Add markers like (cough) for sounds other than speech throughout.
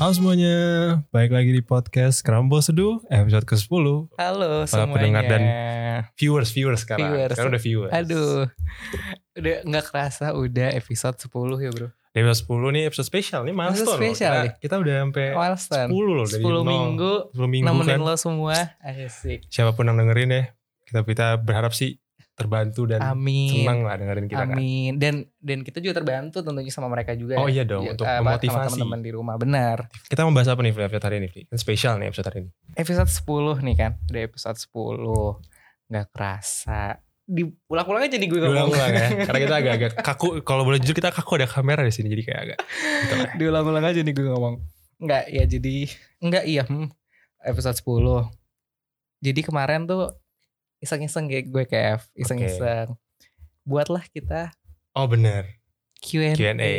Halo semuanya, baik lagi di podcast Kerambo Seduh episode ke-10 Halo Para semuanya. pendengar dan Viewers, viewers sekarang Viewers. Sekarang udah viewers Aduh. Udah nggak kerasa udah episode 10 ya, Bro. Di episode 10 nih episode spesial nih milestone Episode loh. spesial kita, nih. kita udah sampai Milestone. 10 loh dari 10 nol. minggu 10 minggu nemenin kan lo semua. Asik. Siapa pun yang dengerin ya Kita, kita berharap sih terbantu dan Amin. senang lah dengerin kita kan Amin. Dan dan kita juga terbantu tentunya sama mereka juga. Oh ya. iya dong, Ya, untuk apa, memotivasi. teman-teman di rumah. Benar. Kita membahas apa nih episode hari ini? Kan spesial nih episode hari ini Episode 10 nih kan. Udah episode 10. Nggak kerasa. Diulang-ulang aja nih gue ngomong. Diulang-ulang ya Karena kita agak-agak (laughs) kaku Kalau boleh jujur kita kaku ada kamera di sini Jadi kayak agak gitu lah. Diulang-ulang aja nih gue ngomong. Enggak, ya jadi enggak iya hmm, episode 10. Jadi kemarin tuh iseng-iseng kayak gue Kev, iseng-iseng. Buatlah kita Oh bener Q&A. Q&A.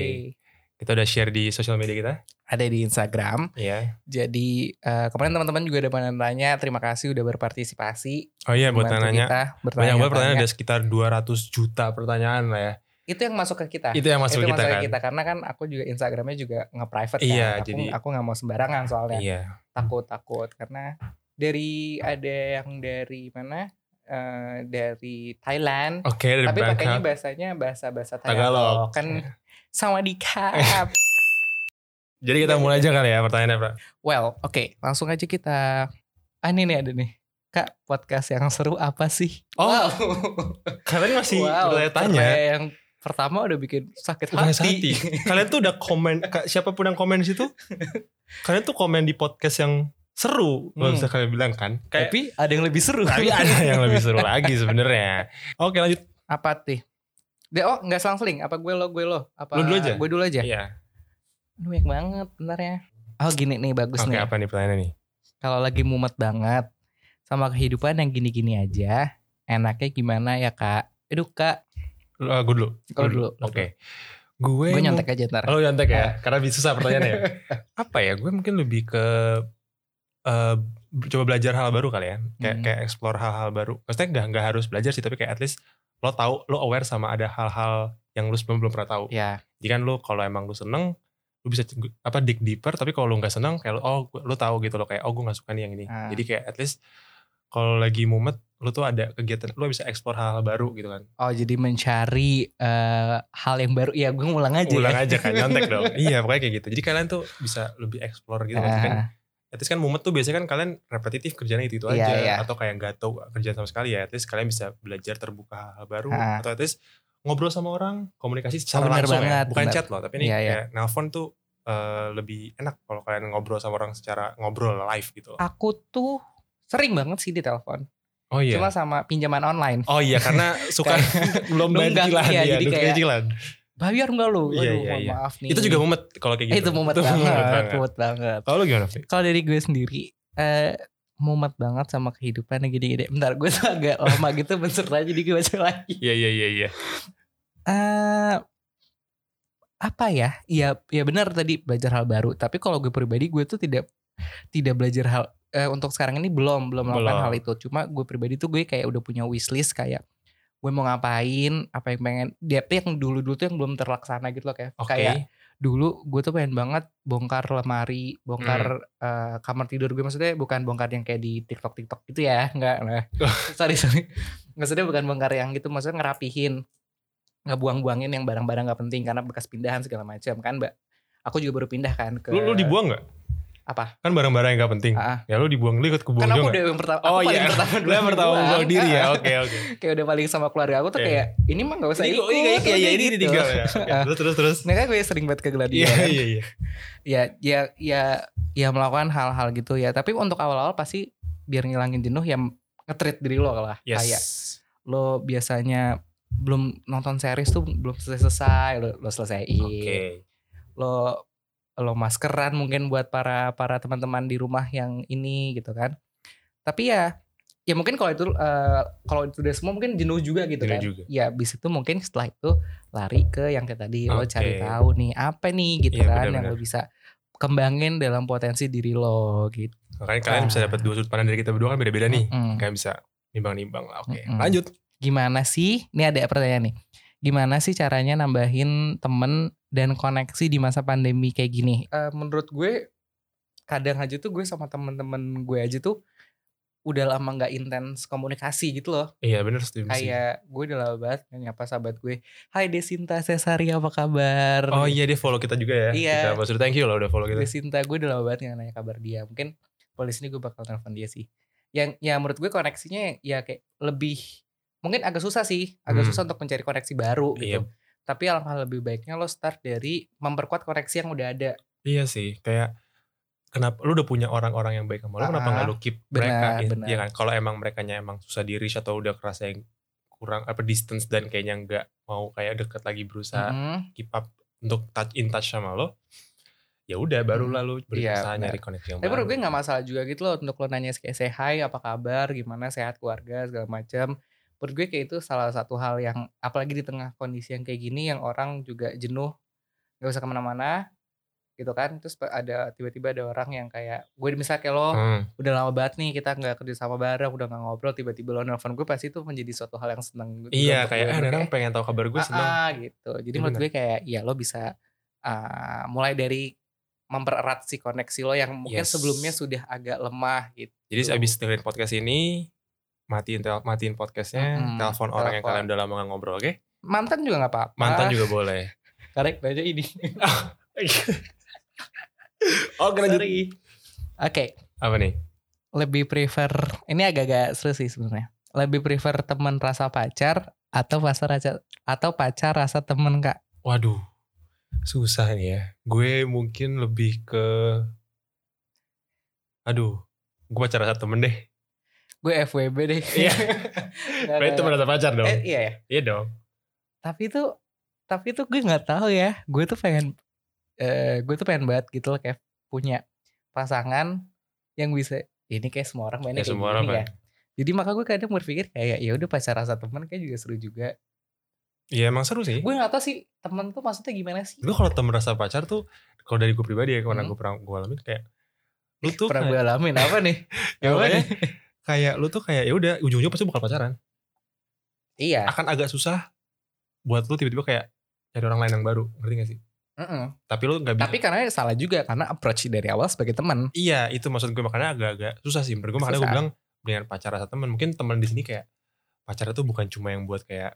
Kita udah share di sosial media kita Ada di Instagram. Iya Jadi eh, kemarin teman-teman juga ada nanya, terima kasih udah berpartisipasi. Oh iya buat nanya kita Banyak banget pertanyaan ada sekitar 200 juta pertanyaan lah ya Itu yang masuk ke kita. Itu yang masuk Itu kita masuk kan ke kita karena kan aku juga Instagramnya juga nge-private Iya, kan. Aku, jadi- aku nggak mau sembarangan soalnya. Iya takut takut karena dari ada yang dari mana Eh, dari Thailand. Oke dari tapi pakainya Bangkok bahasanya bahasa bahasa Tagalog. Tagalog kan sama di (laughs) Jadi kita mulai aja kali ya pertanyaannya Bro well oke langsung aja kita. Ah ini nih ada nih. Kak podcast yang seru apa sih? Oh, wow. (laughs) Kalian masih wow pertanyaan yang pertama udah bikin sakit hati, hati. Kalian tuh udah komen Siapa pun yang komen di situ (laughs) Kalian tuh komen di podcast yang seru Kalau Hmm. bisa kalian bilang kan Kayak, tapi ada yang lebih seru Tapi ada yang lebih seru lagi sebenarnya Oke lanjut apa tuh Deh, oh nggak selang-seling apa gue lo gue lo apa Lu dulu aja. gue dulu aja Iya banyak banget bentar ya. Oh gini nih bagus Oke nih. apa nih pertanyaannya nih Kalau lagi mumet banget sama kehidupan yang gini-gini aja, enaknya gimana ya kak? Aduh kak, Lu, ah, Gue dulu Kalau Gua dulu, Oke Gue gue mau- nyontek aja ntar. Oh nyontek ya, karena bisa susah pertanyaannya. ya. (laughs) Apa ya? Gue mungkin lebih ke eh coba belajar hal baru kali ya, kayak Hmm. kayak explore hal-hal baru. Maksudnya nggak nggak harus belajar sih, tapi kayak at least lo tahu, lo aware sama ada hal-hal yang lo sebelum belum pernah tahu. Ya, Jadi kan lo kalau emang lo seneng, lo bisa apa dig deeper. Tapi kalau lo nggak seneng, kayak lo, oh lo tahu gitu lo kayak oh gue nggak suka nih yang ini. Ah. Jadi kayak at least kalau lagi mumet, lo tuh ada kegiatan, lo bisa explore hal-hal baru gitu kan. oh jadi mencari eh, hal yang baru. Ya gue ngulang aja. Ulang ya. aja kan, nyontek (laughs) dong. iya pokoknya kayak gitu. Jadi kalian tuh bisa lebih explore gitu. Maksudnya kan Ah, at least kan mumet tuh biasanya kan kalian repetitif kerjanya itu itu Iya, aja iya. atau kayak nggak tahu kerjaan sama sekali ya at least kalian bisa belajar terbuka hal baru Ah. atau at least ngobrol sama orang komunikasi secara benar langsung ya banget, bukan benar. chat loh tapi ini Iya, iya. kayak nelpon tuh eh, lebih enak kalau kalian ngobrol sama orang secara ngobrol live gitu loh. aku tuh sering banget sih di telepon. oh iya Cuma sama pinjaman online. oh iya karena (laughs) suka belum cicilan iya, ya jadi kayak- cicilan Bayar nggak lu? Iya, Aduh, iya, mohon iya. maaf nih. itu juga mumet kalau kayak gitu Itu mumet (laughs) Itu banget, mumet banget. kalau lu gimana Fi? Kalau dari gue sendiri eh mumet banget sama kehidupan gini-gini. Bentar gue tuh agak lama gitu mencerna jadi gue baca lagi. iya iya iya iya Eh apa ya? Iya, ya benar tadi belajar hal baru. Tapi kalau gue pribadi gue tuh tidak tidak belajar hal eh, untuk sekarang ini belum belum melakukan Belum. hal itu. Cuma gue pribadi tuh gue kayak udah punya wishlist kayak gue mau ngapain, apa yang pengen. Dia tapi yang dulu-dulu tuh yang belum terlaksana gitu loh kayak oke kayak dulu gue tuh pengen banget bongkar lemari, bongkar eh, kamar tidur gue maksudnya bukan bongkar yang kayak di TikTok TikTok gitu ya, enggak nah. (laughs) sorry sorry. Maksudnya bukan bongkar yang gitu, maksudnya ngerapihin, ngebuang-buangin yang barang-barang gak penting karena bekas pindahan segala macam kan, Mbak. Aku juga baru pindah kan ke lu, lu dibuang nggak Apa? kan barang-barang yang gak penting ah. ya lu dibuang lu ikut kebuang Kan aku udah yang pertama, Oh iya, pertama (laughs) lu yang pertama buang diri ya. Ah, (laughs) ah. Oke oke. Kayak udah paling sama keluarga aku tuh Iya. kayak ini mah gak usah Ini ikut. kok ini kayak ya ini gitu. ditinggal ya. (laughs) Oke, Ah. Terus terus terus. Nah kan gue sering banget ke Iya Gladiator kan. iya iya. ya ya ya ya melakukan hal-hal gitu ya tapi untuk awal-awal pasti biar ngilangin jenuh ya nge-treat diri lo lah Yes. kayak lo biasanya belum nonton series tuh belum selesai lo lo selesaiin Oke. lo lo maskeran mungkin buat para para teman-teman di rumah yang ini gitu kan tapi ya ya mungkin kalau itu eh, kalau itu udah semua mungkin jenuh juga gitu Jenuh kan juga. ya bis itu mungkin setelah itu lari ke yang kayak tadi lo Oke. cari tahu nih apa nih gitu Iya, kan yang benar-benar. lo bisa kembangin dalam potensi diri lo gitu Makanya kalian bisa dapat dua sudut pandang dari kita berdua kan beda-beda nih. Mm-mm. Kalian bisa nimbang-nimbang lah. Oke. Mm-mm. Lanjut. gimana sih ini ada pertanyaan nih gimana sih caranya nambahin temen dan koneksi di masa pandemi kayak gini Eh, menurut gue kadang aja tuh gue sama temen-temen gue aja tuh udah lama nggak intens komunikasi gitu loh. Iya bener setuju. Kayak gue udah lama banget nyapa sahabat gue. Hai Desinta Cesari apa kabar? Oh iya dia follow kita juga ya. Iya. Kita maksudnya thank you loh udah follow kita. Desinta gue udah lama banget nggak nanya kabar dia. Mungkin polis ini gue bakal telepon dia sih. Yang ya menurut gue koneksinya ya kayak lebih mungkin agak susah sih, agak Hmm. susah untuk mencari koneksi baru Iya. gitu. Tapi alangkah lebih baiknya lo start dari memperkuat koneksi yang udah ada. Iya sih kayak kenapa lu udah punya orang-orang yang baik sama lu kenapa Ah, nggak lu keep benar, mereka benar. ya kan kalau emang mereka emang susah di reach atau udah kerasa yang kurang apa distance dan kayaknya nggak mau kayak deket lagi berusaha Mm-mm. keep up untuk touch in touch sama lo ya udah baru Hmm. lalu Iya, berusaha benar. nyari koneksi yang Tapi baru gue gak masalah juga gitu loh untuk lo nanya kayak say hi, apa kabar, gimana sehat keluarga segala macam. Menurut gue kayak itu salah satu hal yang apalagi di tengah kondisi yang kayak gini yang orang juga jenuh gak usah ke mana-mana gitu kan. Terus ada tiba-tiba ada orang yang kayak gue misalnya kayak lo Hmm. udah lama banget nih kita nggak kerja sama bareng udah nggak ngobrol tiba-tiba lo nelfon gue pasti itu menjadi suatu hal yang seneng juga iya kayak eh Kayak, orang pengen tahu kabar gue "Ah, seneng. Ah," gitu. Jadi Iya menurut gue kayak ya lo bisa ah, mulai dari mempererat si koneksi lo yang mungkin Yes. sebelumnya sudah agak lemah gitu. Jadi abis dengerin podcast ini matiin tel matiin podcastnya Mm-mm, telepon orang yang kalian udah lama gak ngobrol oke? Mantan juga nggak apa-apa. Mantan juga boleh. (laughs) Karek aja ini. (laughs) Oh lanjut. Oke. Apa nih? Lebih prefer ini agak-agak seru sih sebenarnya. Lebih prefer teman rasa pacar atau pacar rasa atau pacar rasa temen kak? Waduh, susah nih ya. Gue mungkin lebih ke, aduh, gue pacaran sama temen deh. Gue FWB deh (laughs) Iya. (laughs) Nggak, Berarti nggak, temen atau pacar dong? eh, iya ya Iya dong. tapi itu tapi itu gue nggak tahu ya gue tuh pengen eh gue tuh pengen banget gitu loh kayak punya pasangan yang bisa ini kayak semua orang mainnya Kayak kayak semua orang, ya jadi maka gue kadang berpikir kayak ya udah pacar rasa teman kayak juga seru juga Iya emang seru sih. gue nggak tahu sih temen tuh maksudnya gimana sih Gue kalau temen rasa pacar tuh, kalau dari gue pribadi ya, karena Hmm. gue pernah gue alamin kayak, lu (laughs) tuh pernah gue kayak, alamin apa nih ya Apa nih? Kayak lu tuh kayak ya udah ujung-ujungnya pasti bakal pacaran. iya Akan agak susah buat lu tiba-tiba kayak cari orang lain yang baru, ngerti gak sih? Mm-mm. Tapi lu gak bisa. tapi karena salah juga karena approach dari awal sebagai teman Iya itu maksud gue makanya agak-agak susah sih menurut gue makanya gue bilang dengan pacar rasa teman mungkin teman di sini kayak pacar itu bukan cuma yang buat kayak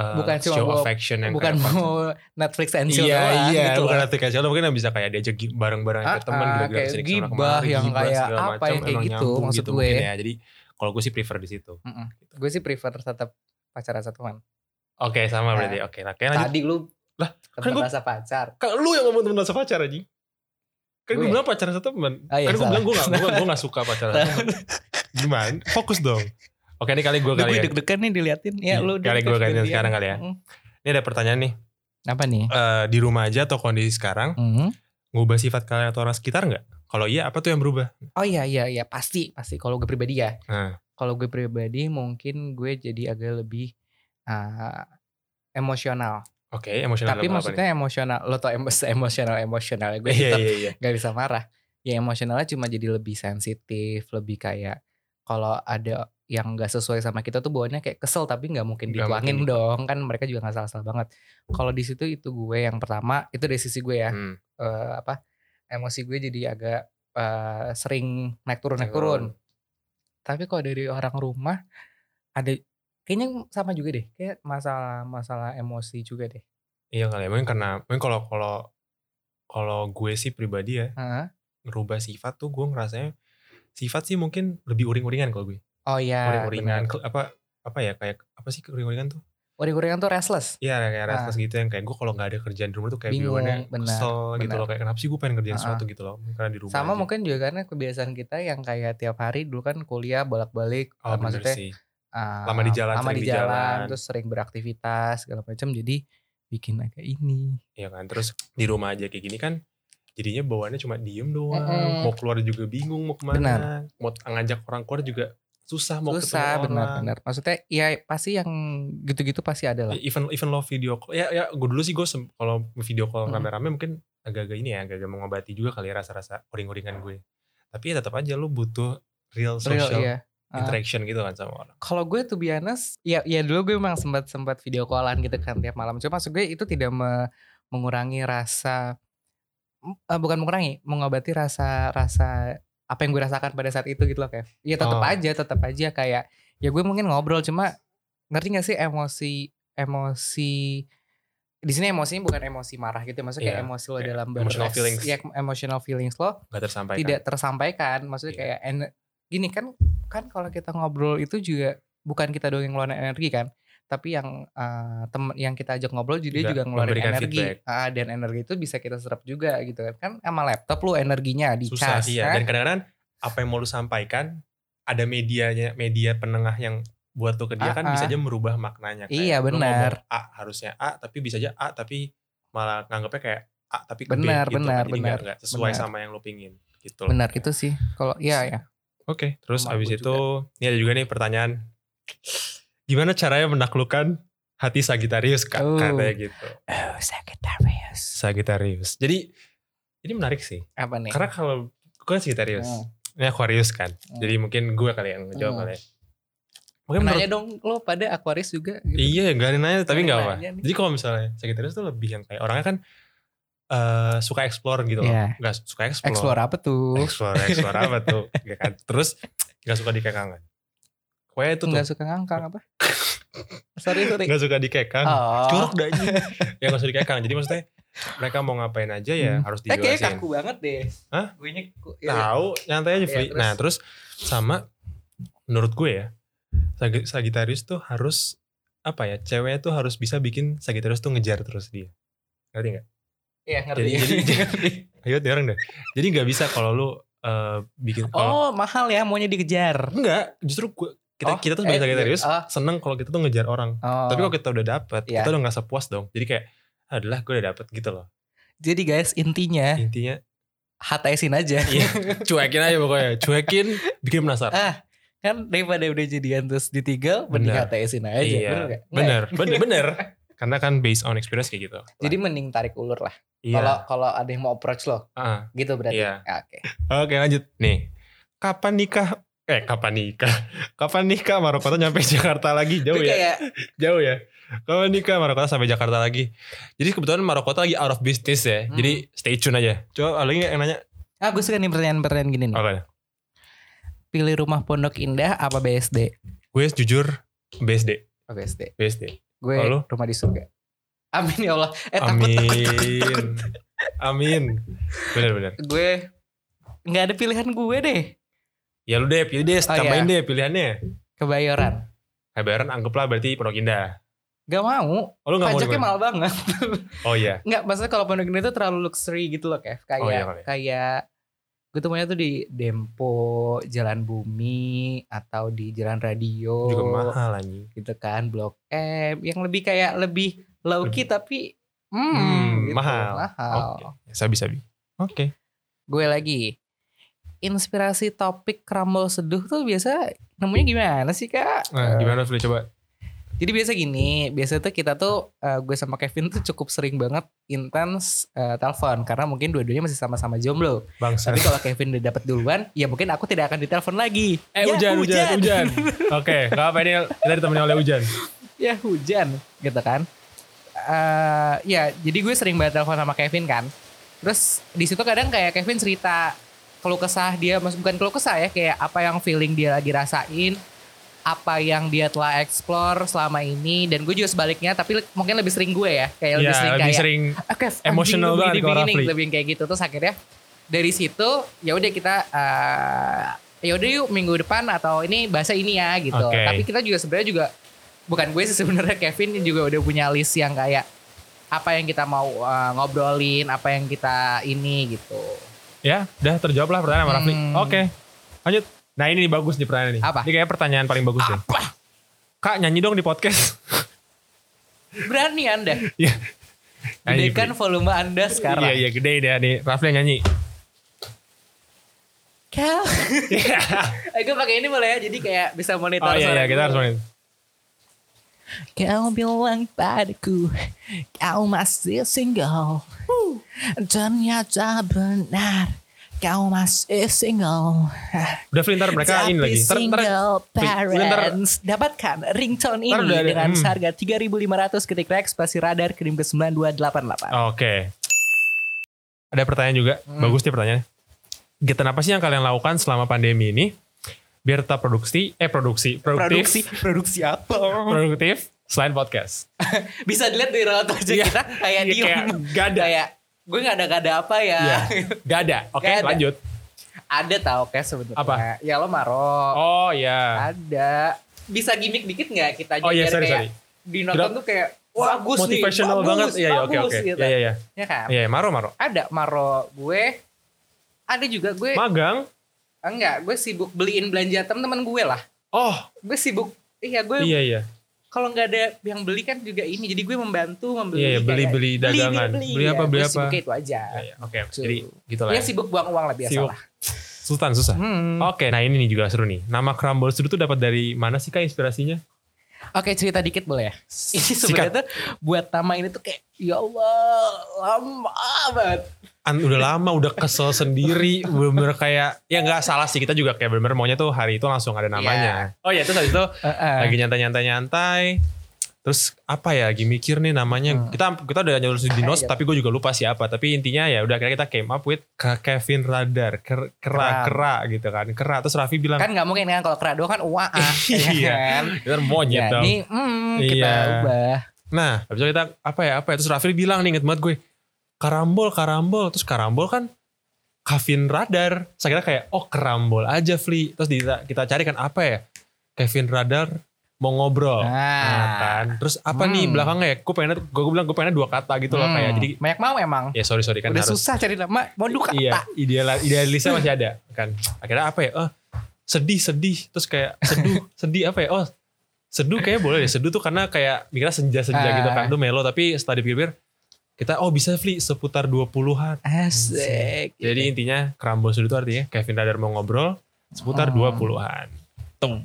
uh, Bukan cuma show affection yang bukan mau Netflix and chill iya doang iya gitu bukan loh. Netflix and chill mungkin yang bisa kayak diajak bareng-bareng Ah, ke teman ah, gara-gara kayak gibah yang kayak apa yang kayak gitu, maksud gitu gue. ya. Jadi kalau gue sih prefer di situ. Mm-mm. gue sih prefer tetap pacar rasa teman oke sama Nah, berarti oke nah kayak lanjut. tadi lu Lah, teman kan gua- rasa pacar. Kan lu yang ngomong temen rasa pacar aja kan gue Gue- bilang pacaran satu teman Oh iya, kan gue bilang gue gak, gue, gue gak suka (laughs) pacaran satu teman gimana? Fokus dong oke ini kali gue kali gue ya deg-degan nih diliatin Iya, ya lu kali gue gantian. sekarang kali ya. Mm. Ini ada pertanyaan nih. apa nih Eh, di rumah aja atau kondisi sekarang, Mm. ngubah sifat kalian atau orang sekitar nggak? Kalau iya, apa tuh yang berubah? oh iya iya iya pasti pasti kalau gue pribadi ya Nah, kalau gue pribadi mungkin gue jadi agak lebih ah, emosional oke, emosional tapi apa maksudnya emosional lo tau emos (laughs) emosional emosional gue nih? Iya, tetap iya, iya. gak bisa marah ya emosionalnya cuma jadi lebih sensitif lebih kayak kalau ada yang gak sesuai sama kita tuh bawaannya kayak kesel tapi nggak mungkin Nggak dituangin mungkin. dong kan mereka juga nggak salah-salah banget kalau di situ itu gue yang pertama itu dari sisi gue ya Hmm, eh, apa emosi gue jadi agak eh, sering naik turun naik turun. tapi kalau dari orang rumah ada kayaknya sama juga deh kayak masalah masalah emosi juga deh Iya kali ya, mungkin karena, mungkin kalau kalau kalau gue sih pribadi ya, Heeh. ngerubah sifat tuh gue ngerasanya sifat sih mungkin lebih uring-uringan kalau gue. Oh ya uring-uringan, apa apa ya kayak apa sih uring-uringan tuh? uring-uringan tuh restless Iya kayak restless gitu yang kayak gue kalau nggak ada kerjaan di rumah tuh kayak Ah. Bingung, benar, kesel gitu benar. loh kayak kenapa sih gue pengen kerjain Ah, ah. sesuatu gitu loh karena di rumah Sama aja. mungkin juga karena kebiasaan kita yang kayak tiap hari dulu kan kuliah bolak-balik oh, eh, bener maksudnya sih ah, Lama di jalan, lama di di jalan, terus sering beraktivitas segala macam jadi bikin agak ini. Iya kan terus di rumah aja kayak gini kan jadinya bawaannya cuma diem doang Mm-mm. mau keluar juga bingung mau ke mana Benar. mau ngajak orang keluar juga susah mau Susah ketemu orang benar-benar. Maksudnya ya pasti yang gitu-gitu pasti ada lah. even even lo video call ya ya gue dulu sih gue kalau video call rame-rame mungkin agak-agak ini ya agak-agak mengobati juga kali ya rasa-rasa uring-uringan gue tapi ya tetap aja lu butuh real Real social iya. Ah. interaction gitu kan sama orang Kalau gue tuh honest, ya ya dulu gue memang sempat sempat video callan gitu kan tiap malam. Cuma maksud gue itu tidak me- mengurangi rasa eh, bukan mengurangi, mengobati rasa rasa apa yang gue rasakan pada saat itu gitu loh Kev. Ya tetap Oh. aja, tetap aja kayak ya gue mungkin ngobrol cuma ngerti gak sih emosi emosi di sini emosinya bukan emosi marah gitu, maksudnya kayak Iya, emosi lo kayak dalam emotional beres- feelings. ya emotional feelings lo Gak tersampaikan. tidak tersampaikan, maksudnya Iya. kayak en- gini kan kan kalau kita ngobrol itu juga bukan kita doang yang ngeluarin energi kan, tapi yang eh, temen yang kita ajak ngobrol juga dia Juga juga ngeluarin energi feedback. Ah, dan energi itu bisa kita serap juga gitu kan kan sama laptop lu energinya di Susah cas iya. kan? Dan kadang-kadang apa yang mau lu sampaikan ada medianya, media penengah yang buat lu ke dia kan Ah, bisa aja merubah maknanya. Kayak Iya, benar. A harusnya A tapi bisa aja A tapi malah nganggapnya kayak A tapi ke Benar, B gitu. benar, nggak- benar, nggak sesuai benar. sama yang lu pingin gitu. loh. benar itu sih kalau iya ya Oke, terus Sama abis itu ini ada juga nih pertanyaan. Gimana caranya menaklukkan hati Sagitarius kak? Oh. Katanya gitu. oh Sagittarius Sagitarius. Jadi ini menarik sih. apa nih Karena kalau gue kan Sagitarius, Hmm. ini Aquarius kan. Hmm. Jadi mungkin gue kali yang ngejawab Hmm. kali ya. Mungkin nanya menurut, dong lo pada Aquarius juga gitu. iya gak ada nanya tapi Gak gak apa. nih. Jadi kalau misalnya Sagitarius tuh lebih yang kayak orangnya kan eh suka explore gitu loh. Iya. Gak suka explore. explore apa tuh Explore, explore apa tuh. (laughs) Ya kan? Terus gak suka dikekangan. Pokoknya itu tuh. nggak suka ngangkang apa (laughs) sorry sorry Gak suka dikekang. oh Jorok dah (laughs) ya gak usah dikekang. Jadi maksudnya mereka mau ngapain aja ya Hmm. harus eh kayak dijelasin. kaku banget deh Hah? gue nya kaku. Ya, Tahu, nyantai aja free. terus? Nah, terus sama menurut gue ya, Sag- Sagittarius tuh harus apa ya? Ceweknya tuh harus bisa bikin Sagittarius tuh ngejar terus dia. Ngerti gak? Iya ngerti. Jadi- jadi- (laughs) Ngerti. Ayo dia orang deh. Jadi gak bisa kalau lu eh, bikin oh kalau mahal ya maunya dikejar. enggak, justru gue kita Oh, kita tuh sebagai eh, Sagittarius oh. seneng kalau kita tuh ngejar orang. Oh. Tapi kalau kita udah dapet, Iya. kita udah gak sepuas dong. Jadi kayak adalah gue udah dapet gitu loh. Jadi guys intinya Intinya HTSin aja. Iya, (laughs) cuekin aja pokoknya. Cuekin, bikin penasaran. ah kan daripada udah jadian terus ditinggal mending. HTSin aja. iya, Bener gak? bener, Nggak ya? bener, bener. (laughs) Karena kan based on experience kayak gitu. Jadi mending tarik ulur lah. iya. Kalau kalau ada yang mau approach lo, Ah, gitu berarti. Iya. Ya, Oke. Oke lanjut. Nih, kapan nikah? Eh, kapan nikah? (laughs) Kapan nikah Marokota nyampe Jakarta lagi? Jauh ya? kayak Jauh ya? Kapan nikah Marokota sampai Jakarta lagi? Jadi kebetulan Marokota lagi out of business ya. Hmm. Jadi stay tune aja. Coba ada lagi yang nanya? ah gue suka nih pertanyaan-pertanyaan gini nih. Apa? Pilih rumah Pondok Indah apa BSD? Gue jujur BSD. Oh, BSD. BSD. Gue Oh, lu? rumah di surga. Amin ya Allah. Eh takut Amin. takut takut. takut. Amin. Bener-bener. Gue nggak ada pilihan gue deh. Ya lu deh, pilih deh. Oh, Tambahin iya. deh pilihannya. Kebayoran. Lebaran anggaplah berarti Pondok Indah. Gak mau. Oh lu gak mau Pajaknya di- mahal banget. (laughs) Oh iya. Enggak, maksudnya kalau Pondok Indah itu terlalu luxury gitu loh, Kev. Kayak Oh, iya kali. kayak gue temunya tuh di Dempo, Jalan Bumi atau di Jalan Radio Juga mahal anjing. gitu kan, Blok M yang lebih kayak lebih low key tapi hmm, Hmm, gitu, mahal. mahal. Oke. Sabi-sabi. Oke. Gue lagi inspirasi topik Rumble Seduh tuh biasa nemunya gimana sih, Kak? Nah, gimana Fili coba? Jadi biasa gini, biasa tuh kita tuh eh, gue sama Kevin tuh cukup sering banget intens eh, telepon karena mungkin dua-duanya masih sama-sama jomblo. Bangsa. Tapi kalau Kevin udah dapat duluan, ya mungkin aku tidak akan ditelepon lagi. Eh Ya, hujan, hujan, hujan. (laughs) Oke, gak apa ini kita ditemani oleh hujan. ya hujan, gitu kan. Eh ya, jadi gue sering banget telepon sama Kevin kan. Terus di situ kadang kayak Kevin cerita keluh kesah dia, bukan keluh kesah ya, kayak apa yang feeling dia lagi rasain, apa yang dia telah explore selama ini, dan gue juga sebaliknya, tapi mungkin lebih sering gue ya, kayak lebih Ya, sering lebih kayak sering Oke, Emotional banget Rafli. lebih yang kayak gitu terus akhirnya dari situ ya udah kita eh, ya udah yuk minggu depan atau ini bahasa ini ya gitu. Oke. Tapi kita juga sebenarnya juga bukan gue sih sebenarnya Kevin juga udah punya list yang kayak apa yang kita mau eh, ngobrolin, apa yang kita ini gitu. Ya, udah terjawab lah pertanyaan sama Rafli. Hmm. Oke. Lanjut. Nah, ini nih bagus nih pertanyaan nih. Apa? Ini kayak pertanyaan paling bagus deh. Apa? Kak, nyanyi dong di podcast. (laughs) Berani Anda. Iya. Gedekan volume Anda sekarang. Iya, iya, gede deh nih. Rafli yang nyanyi. Kau. (laughs) eh, gue pakai ini boleh ya, jadi kayak bisa monitor oh iya, iya, kita harus main. Kau bilang padaku Kau masih single Ternyata benar Kau masih single Udah ntar mereka Tapi ini lagi. Ntar, single ntar- parents Dapatkan ringtone ini udah ada- Dengan hmm. harga 3.500 ketik Rex Spasi radar kirim ke 9288 Oke. ada pertanyaan juga. Hmm. Bagus nih pertanyaannya. Kegiatan apa sih yang kalian lakukan selama pandemi ini biar tetap produksi eh produksi produktif Produksi, produksi apa? produktif selain podcast. (laughs) Bisa dilihat dari raut wajah Iya. kita kayak Iya, diem. kayak gak ada. Kayak gue gak ada gak ada apa ya. Iya. Gak ada. (laughs) Oke, ada. lanjut. ada tau kayak sebetulnya. Apa? Ya lo maro. Oh ya. Ada. Bisa gimmick dikit gak kita Oh iya, biar sorry, kayak sorry. di nonton tuh kayak bagus nih. Motivational bagus, banget. Iya, iya, oke bagus, oke. gitu. Iya, iya, iya. Ya kan? Iya, maro maro. Ada maro gue. Ada juga gue. Magang. Enggak, gue sibuk beliin belanja teman-teman gue lah. Oh, Gue sibuk. Iya gue iya iya. kalau nggak ada yang beli kan juga ini. Jadi gue membantu membeli. Iya, iya, beli-beli dagangan. Beli apa, ya. beli Gue apa. sibuknya itu aja. Iya, iya. Oke, Tuh. jadi gitu lah. Dia Ya. sibuk buang uang lah biasa Sibuk. lah. Sultan susah. Hmm. Oke, nah ini nih juga seru nih. Nama Crumble Studio tuh dapat dari mana sih kak inspirasinya? Oke cerita dikit boleh ya? Ini sebenarnya tuh buat nama ini tuh kayak ya Allah lama banget. An, udah lama, udah kesel sendiri, bener-bener kayak ya nggak salah sih kita juga kayak bener-bener maunya tuh hari itu langsung ada namanya. Oh iya, terus habis itu Heeh. lagi nyantai-nyantai-nyantai. Terus apa ya? Lagi mikir nih namanya. Hmm. Kita kita udah nyuruh di notes, Ayo. tapi gue juga lupa siapa. Tapi intinya ya udah akhirnya kita came up with Ke- Kevin Radar, Ker- kera, Kera. kera gitu kan, kera. Terus Raffi bilang, Kan nggak mungkin kan kalau kerado kan uang (laughs) Iya. kan. itu kan monyet dong. Jadi hmm, kita Iya. ubah. Nah, habis itu kita apa ya apa ya terus Raffi bilang nih inget banget gue karambol karambol terus karambol kan Kevin Radar. Saya kira kayak oh kerambol aja Fli. Terus kita kita cari kan apa ya Kevin Radar mau ngobrol. Nah. Nah, kan. Terus apa nih Hmm. belakangnya ya? Gue pengen gue bilang gue pengen dua kata gitu loh Hmm, kayak jadi banyak mau emang. ya sorry sorry kan Udah harus susah cari nama. Mau duka iya ideal idealisnya masih ada kan. Akhirnya apa ya? Oh, sedih sedih terus kayak seduh (laughs) sedih apa ya? Oh seduh kayak boleh deh seduh tuh karena kayak mikirnya senja senja Ah. gitu kan tuh melo tapi setelah dipikir kita oh bisa Fli seputar 20-an. Asik. Jadi intinya kerambol seduh itu artinya Kevin Radar mau ngobrol seputar Hmm. 20-an. Tung.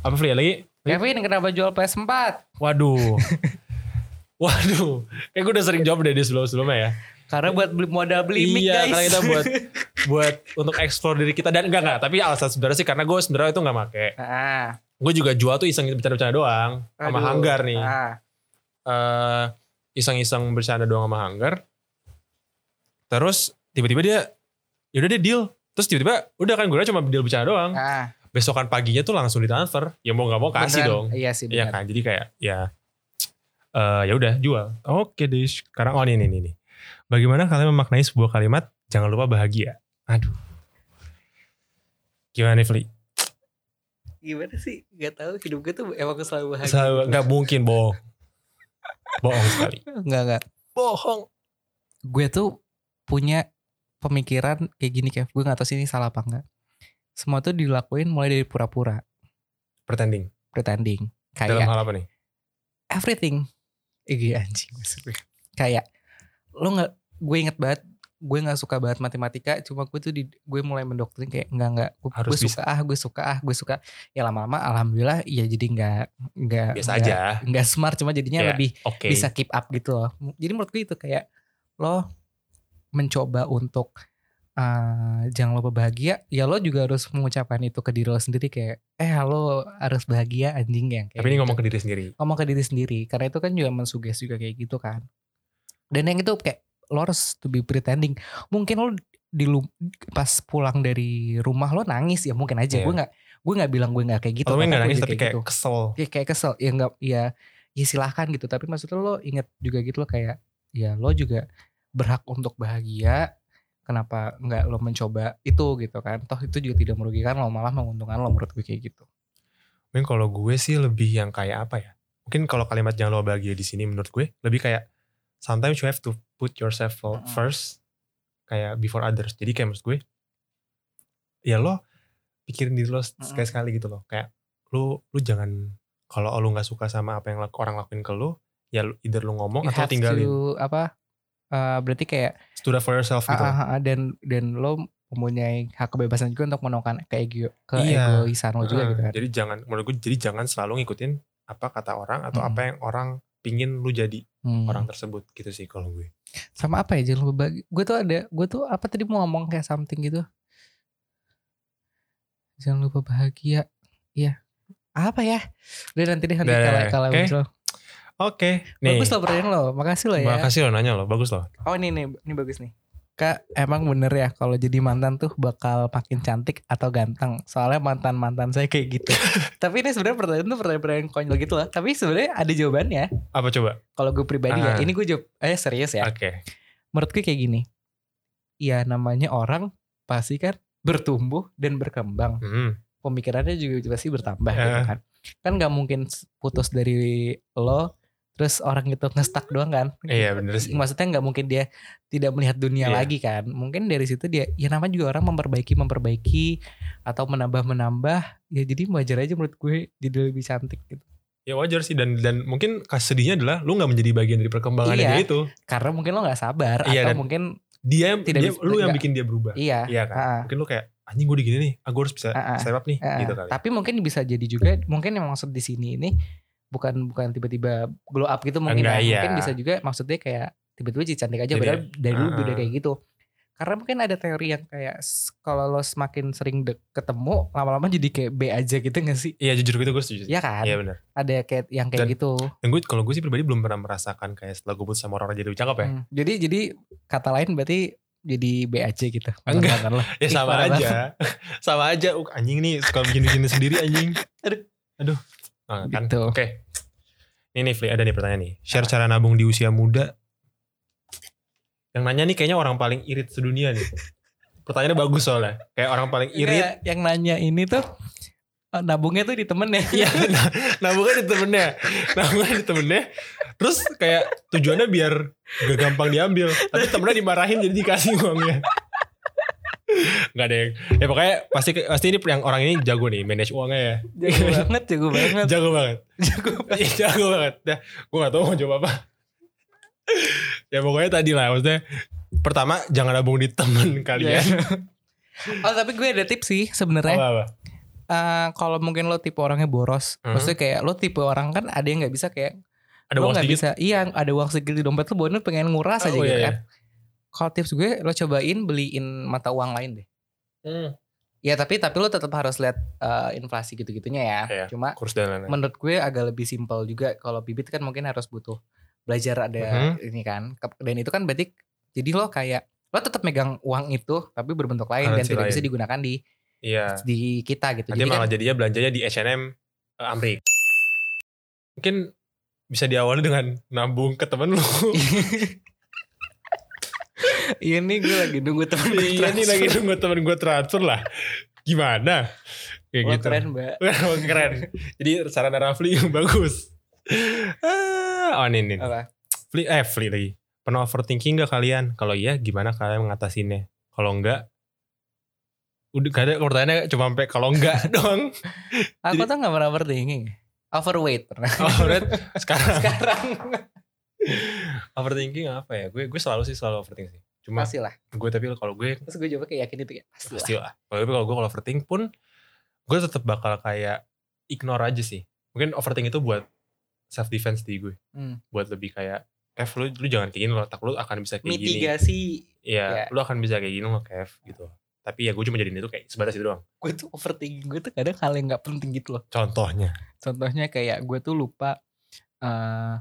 Apa Fli lagi? Kevin kenapa jual PS4? Waduh. (laughs) Waduh. Kayak gue udah sering jawab deh di sebelum-sebelumnya ya. Karena buat beli modal beli mic iya, guys. karena kita buat (laughs) buat untuk explore diri kita dan enggak enggak, tapi alasan sebenarnya sih karena gue sebenarnya itu enggak make. Ah, Gue juga jual tuh iseng bercanda-bercanda doang sama aduh. Hanggar nih. Ah, Eh iseng-iseng bercanda doang sama Hanggar. Terus tiba-tiba dia yaudah dia deal. Terus tiba-tiba udah kan gue cuma deal bercanda doang. ah. Besokan paginya tuh langsung ditransfer. Ya mau nggak mau kasih Beneran. dong. Iya sih Iya kan. Jadi kayak ya eh ya udah jual. Oke deh. Sekarang oh ini nih nih. nih. Bagaimana kalian memaknai sebuah kalimat jangan lupa bahagia? Aduh. Gimana nih Fli? Gimana sih? Gak tahu hidup gue tuh emang selalu bahagia. Selalu- Nggak mungkin bohong. Bohong sekali. Enggak enggak. Bohong. Gue tuh punya pemikiran kayak gini Kev. Gue gak tahu sih ini salah apa enggak. Semua tuh dilakuin mulai dari pura-pura, Pretending. pretending. Dalam Kayak hal apa nih? everything. Ih anjing maksud gue. Kayak lo nggak gue inget banget gue nggak suka banget matematika cuma gue tuh di, gue mulai mendoktrin kayak enggak enggak gue, Harus gue suka ah gue suka ah gue suka ya lama-lama alhamdulillah ya jadi nggak nggak Biasa nggak- aja. nggak smart cuma jadinya Ya, lebih Oke. bisa keep up gitu loh jadi menurut gue itu kayak lo mencoba untuk uh, jangan lupa bahagia ya lo juga harus mengucapkan itu ke diri lo sendiri kayak eh lo harus bahagia anjing yang kayak Tapi ini gitu ngomong ke diri sendiri. ngomong ke diri sendiri karena itu kan juga mensuges juga kayak gitu kan dan yang itu kayak lo harus to be pretending mungkin lo di lu- pas pulang dari rumah lo nangis ya mungkin aja Iya. gue nggak gue nggak bilang gue nggak kayak gitu nggak gue nangis tapi kayak gitu. kesel. ya kayak kesel ya nggak ya ya silahkan gitu tapi maksudnya lo inget juga gitu lo kayak ya lo juga berhak untuk bahagia kenapa nggak lo mencoba itu gitu kan toh itu juga tidak merugikan lo malah menguntungkan lo menurut gue kayak gitu Mungkin kalau gue sih lebih yang kayak apa ya? Mungkin kalau kalimat jangan lupa bahagia di sini menurut gue lebih kayak sometimes you have to put yourself first kayak before others. Jadi kayak maksud gue ya lo pikirin diri lo Mm-mm. sekali-sekali gitu loh. Kayak lu lu jangan kalau lu nggak suka sama apa yang orang lakuin ke lu, ya lu, either lu ngomong You atau tinggalin. to, apa eh, berarti kayak Stood up for yourself gitu. Ah, ah, ah, dan dan lo mempunyai hak kebebasan juga untuk menekan ke ego ke Iya. egoisan lo juga gitu kan. Jadi jangan menurut gue jadi jangan selalu ngikutin apa kata orang atau Mm-mm. apa yang orang pingin lu jadi Hmm. orang tersebut gitu sih kalau gue. Sama apa ya jangan lupa bagi. Gue tuh ada, gue tuh apa tadi mau ngomong kayak something gitu. Jangan lupa bahagia. Iya. Apa ya? Udah nanti deh nanti kalau kalau oke. muncul. Oke, nih. Bagus loh pertanyaan lo. Makasih lo ya. Makasih lo nanya lo, bagus lo. Oh ini nih, ini bagus nih. Kak, emang bener ya kalau jadi mantan tuh bakal makin cantik atau ganteng. Soalnya mantan-mantan saya kayak gitu. (laughs) Tapi ini sebenarnya pertanyaan tuh pertanyaan konyol gitu lah. Tapi sebenarnya ada jawabannya. Apa coba? Kalau gue pribadi ya, Ah. ini gue jawab, eh serius ya. Oke. Menurut gue kayak gini. Ya namanya orang pasti kan bertumbuh dan berkembang. Hmm. Pemikirannya juga pasti bertambah gitu Eh. kan. Kan gak mungkin putus dari lo, terus orang itu ngestak doang kan. Iya bener sih. Maksudnya nggak mungkin dia tidak melihat dunia Iya. lagi kan. Mungkin dari situ dia ya namanya juga orang memperbaiki memperbaiki atau menambah menambah. Ya jadi wajar aja menurut gue jadi lebih cantik gitu. Ya wajar sih dan dan mungkin sedihnya adalah lu nggak menjadi bagian dari perkembangan Iya. dia itu. Karena mungkin lo nggak sabar Iya, atau mungkin Dia yang Tidak dia, bisa- lu yang bikin dia berubah. iya. Iya kan? Ah, Mungkin lu kayak anjing gue digini nih, aku harus bisa Ah, ah. step up nih ah. gitu kali. Tapi mungkin bisa jadi juga mungkin yang maksud di sini ini bukan bukan tiba-tiba glow up gitu mungkin Enggak, ya. Mungkin bisa juga maksudnya kayak tiba-tiba jadi cantik aja Jadi, padahal dari dulu ah, udah ah. kayak gitu. Karena mungkin ada teori yang kayak kalau lo semakin sering dek- ketemu lama-lama jadi kayak B aja gitu gak sih? Iya jujur gitu gue setuju. Iya kan? Iya benar. Ada kayak yang kayak Dan- gitu. Dan gue kalau gue sih pribadi belum pernah merasakan kayak setelah gue putus sama orang jadi lebih cakep ya. Hmm. Jadi jadi kata lain berarti jadi B aja gitu. Enggak. Mantan lo. (laughs) Ya sama aja. (laughs) sama aja. Uh, anjing nih suka bikin-bikin sendiri anjing. (laughs) Aduh. Aduh. Nah, kan. Gitu. Oke. Ini nih Fli, ada nih pertanyaan nih. Share cara nabung di usia muda. Yang nanya nih kayaknya orang paling irit sedunia nih. Pertanyaannya bagus soalnya. Kayak orang paling irit. Kayak yang nanya ini tuh eh, nabungnya tuh di temennya. (laughs) Iya, nah, nabungnya di temennya. Nabungnya di temennya. Terus kayak tujuannya biar gak gampang diambil. Tapi temennya dimarahin jadi dikasih uangnya. Gak ada yang. Ya pokoknya pasti pasti ini yang orang ini jago nih manage uangnya ya. jago banget, jago banget. Jago banget. Jago banget. (laughs) Jago banget. Dah, gue gak tau mau jawab apa. ya pokoknya tadi lah maksudnya. Pertama jangan nabung di temen (laughs) kalian. Oh tapi gue ada tips sih sebenarnya. Apa apa. Eh, kalau mungkin lo tipe orangnya boros, Hmm. maksudnya kayak lo tipe orang kan ada yang nggak bisa kayak Ada lo uang nggak sedikit. bisa, iya ada uang sedikit di dompet lo, bodoh pengen nguras aja Oh, gitu iya, kan. Kalau tips gue lo cobain beliin mata uang lain deh. Hmm. Ya tapi tapi lo tetap harus lihat eh, inflasi gitu-gitunya ya. Iya. Cuma Kurs dan lain-lain. menurut gue agak lebih simpel juga kalau bibit kan mungkin harus butuh belajar ada Mhm. ini kan dan itu kan berarti jadi lo kayak lo tetap megang uang itu tapi berbentuk lain dan Currency tidak lain. bisa digunakan di Iya. di kita gitu Nanti jadi malah kan jadinya belanjanya di H&M eh, Amrik. Mungkin bisa diawali dengan nabung ke temen lu. (laughs) iya nih gue lagi nunggu temen gue iya nih lagi nunggu temen gue transfer lah. Gimana? Kayak Wah, gitu. keren mbak (laughs) Wah, keren. Jadi saran Rafli bagus. Ah, oh ini nih. apa Fli, eh Fli lagi. Pernah overthinking gak kalian? Kalau iya gimana kalian mengatasinya? Kalau enggak udah gak ada pertanyaannya cuma sampai kalau enggak (laughs) doang. aku Jadi- tuh gak pernah overthinking overweight pernah Oh, Red, (laughs) sekarang sekarang overthinking apa ya? Gue gue selalu sih selalu overthinking sih. Cuma pasti lah gue tapi kalau gue terus gue coba kayak yakin itu kayak pasti lah pasti lah. Kalau tapi kalau gue kalau overthinking pun gue tetap bakal kayak ignore aja sih. Mungkin overthinking itu buat self defense di gue. Hmm. Buat lebih kayak Kev lu, lu jangan kayak gini loh, tak lu akan bisa kayak gini. mitigasi Iya, Ya. lu akan bisa kayak gini loh Kev gitu. Tapi ya gue cuma jadiin itu kayak sebatas itu doang. gue tuh overthinking gue tuh kadang hal yang nggak penting gitu loh Contohnya. contohnya kayak gue tuh lupa eh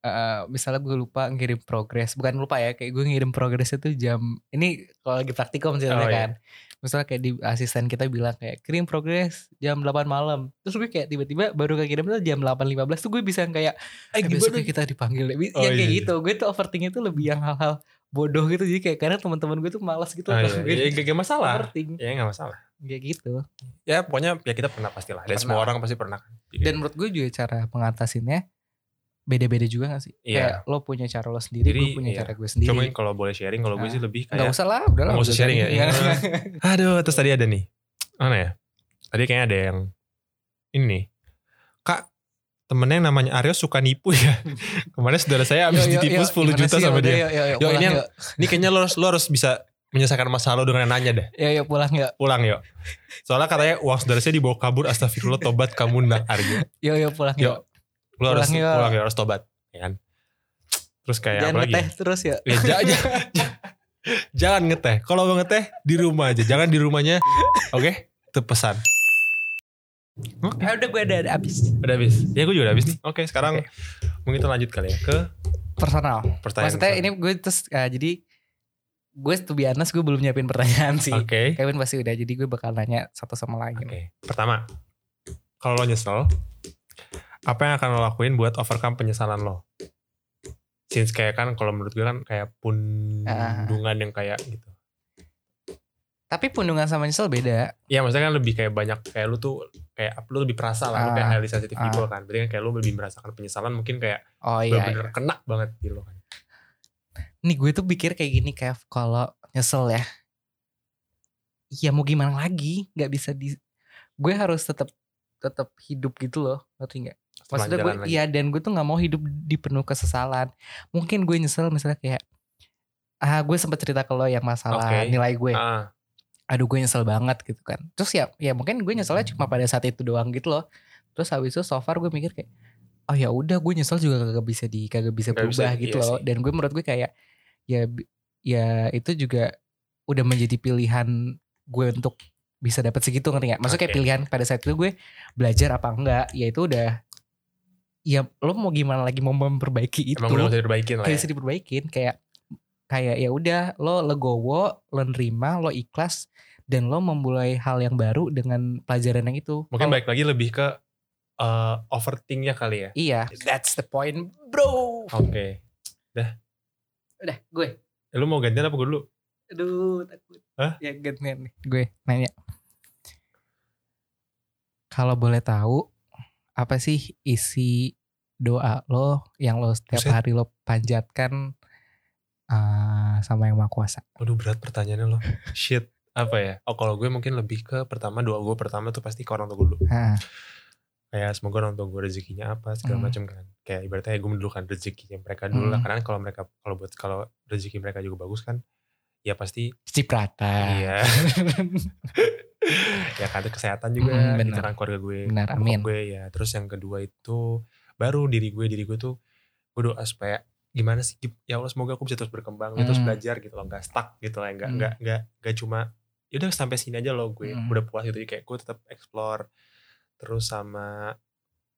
eh, misalnya gue lupa ngirim progres bukan lupa ya kayak gue ngirim progresnya tuh jam ini kalau lagi praktikum ceritanya Oh, iya. kan misalnya kayak di asisten kita bilang kayak kirim progres jam 8 malam terus gue kayak tiba-tiba baru kekirim tuh jam 8.15 tuh gue bisa kayak eh, besok kita dipanggil deh Oh, yang kayak iya, iya. gitu gue tuh overthinking itu lebih yang hal-hal bodoh gitu jadi kayak karena teman-teman gue tuh malas gitu kalau iya, gue (laughs) iya, gak masalah. overthinking Ya gak masalah. kayak gitu Ya pokoknya ya kita pernah pastilah. Dan Pernah. semua orang pasti pernah. kan. Dan menurut gue juga cara mengatasinnya beda-beda juga gak sih? Iya. Kayak lo punya cara lo sendiri, Jadi, gue punya iya. cara gue sendiri. Cuma kalau boleh sharing, kalau gue Nah, sih lebih Gak kayak usah lah, udah lah. Nggak usah sharing ya? Iya. (laughs) Aduh, terus tadi ada nih. Mana ya? Tadi kayaknya ada yang ini nih. Kak, temennya yang namanya Aryo suka nipu ya. (laughs) Kemarin saudara saya habis ditipu yuk. 10 Gimana juta sih? sama dia. Yuk, yuk, Yuk, pulang ini yang-. Ini kayaknya lo harus, lo harus bisa menyelesaikan masalah lo dengan nanya deh. Yuk, yuk, pulang yuk. Pulang yuk. Soalnya katanya uang saudara saya dibawa kabur. Astagfirullah tobat kamu nak Aryo. Yuk, yuk, pulang Yuk. Lo harus Pulang pulang ya harus tobat. Ya kan? Terus kayak Jangan apa lagi? ngeteh terus ya. Ya, ja- ja- ja- (laughs) jangan ngeteh. Kalau mau ngeteh di rumah aja. Jangan di rumahnya. Oke? Itu pesan. Oke. Ya udah gue ada, ada abis. Udah habis. Ya gue juga udah habis nih. Oke sekarang mungkin kita lanjut kali ya ke Personal. pertanyaan. Maksudnya ini gue terus eh, jadi gue tuh biasa gue belum nyiapin pertanyaan sih. Oke. Kevin pasti udah jadi gue bakal nanya satu sama lain. Oke. Pertama, kalau lo nyesel, apa yang akan lo lakuin buat overcome penyesalan lo? Since kayak kan kalau menurut gue kan kayak pundungan yang kayak gitu. Tapi pundungan sama nyesel beda. Iya maksudnya kan lebih kayak banyak kayak lu tuh kayak lu lebih perasa lah, lu kayak Ah, highly sensitive people kan. Berarti kan kayak lu lebih merasakan penyesalan mungkin kayak Oh iya. bener-bener iya. kena banget gitu loh kan. Nih gue tuh pikir kayak gini Kev, kalau nyesel ya. Ya mau gimana lagi, nggak bisa di gue harus tetap tetap hidup gitu loh, ngerti nggak? Maksudnya gue lagi. iya dan gue tuh nggak mau hidup di penuh kesesalan. Mungkin gue nyesel misalnya kayak ah gue sempat cerita ke lo yang masalah Oke. nilai gue. Ah, Aduh gue nyesel banget gitu kan. Terus ya ya mungkin gue nyeselnya cuma pada saat itu doang gitu loh. Terus habis itu so far gue mikir kayak oh ya udah gue nyesel juga kagak bisa di kagak bisa Nggak bisa, berubah iya gitu loh. sih. Dan gue menurut gue kayak ya ya itu juga udah menjadi pilihan gue untuk bisa dapat segitu ngerti gak? Maksudnya kayak Oke. pilihan pada saat itu gue belajar apa enggak ya itu udah ya lo mau gimana lagi mau memperbaiki itu emang udah bisa diperbaikin lah kayak ya. diperbaikin kayak kayak ya udah lo legowo lo nerima lo ikhlas dan lo memulai hal yang baru dengan pelajaran yang itu Mungkin Kalau- balik lagi lebih ke eh, overthinknya kali ya. iya that's the point bro Oke. udah gue Eh, Lu mau gantian apa gue dulu? aduh takut Hah? ya gantian nih gue nanya kalau boleh tahu apa sih isi doa lo yang lo setiap Buset. hari lo panjatkan eh, sama yang maha kuasa Waduh berat pertanyaannya lo. Shit. Apa ya? Oh kalau gue mungkin lebih ke pertama doa gue pertama tuh pasti ke orang tua gue dulu. Nah, Kayak semoga orang tua gue rezekinya apa segala Hmm. macam kan. Kayak ibaratnya gue mendulukan rezekinya mereka dulu lah. Hmm. Karena kalau mereka kalau buat kalau rezeki mereka juga bagus kan, ya pasti ciprata iya. (laughs) ya kan itu kesehatan juga Hmm, gitu benar. kan keluarga gue. Benar, amin. Gue ya. Terus yang kedua itu baru diri gue diri gue tuh gue doa supaya gimana sih ya Allah semoga aku bisa terus berkembang terus Hmm. belajar gitu loh nggak stuck gitu lah nggak Hmm. nggak nggak nggak cuma ya udah sampai sini aja loh gue Hmm. udah puas gitu Jadi kayak gue tetap explore terus sama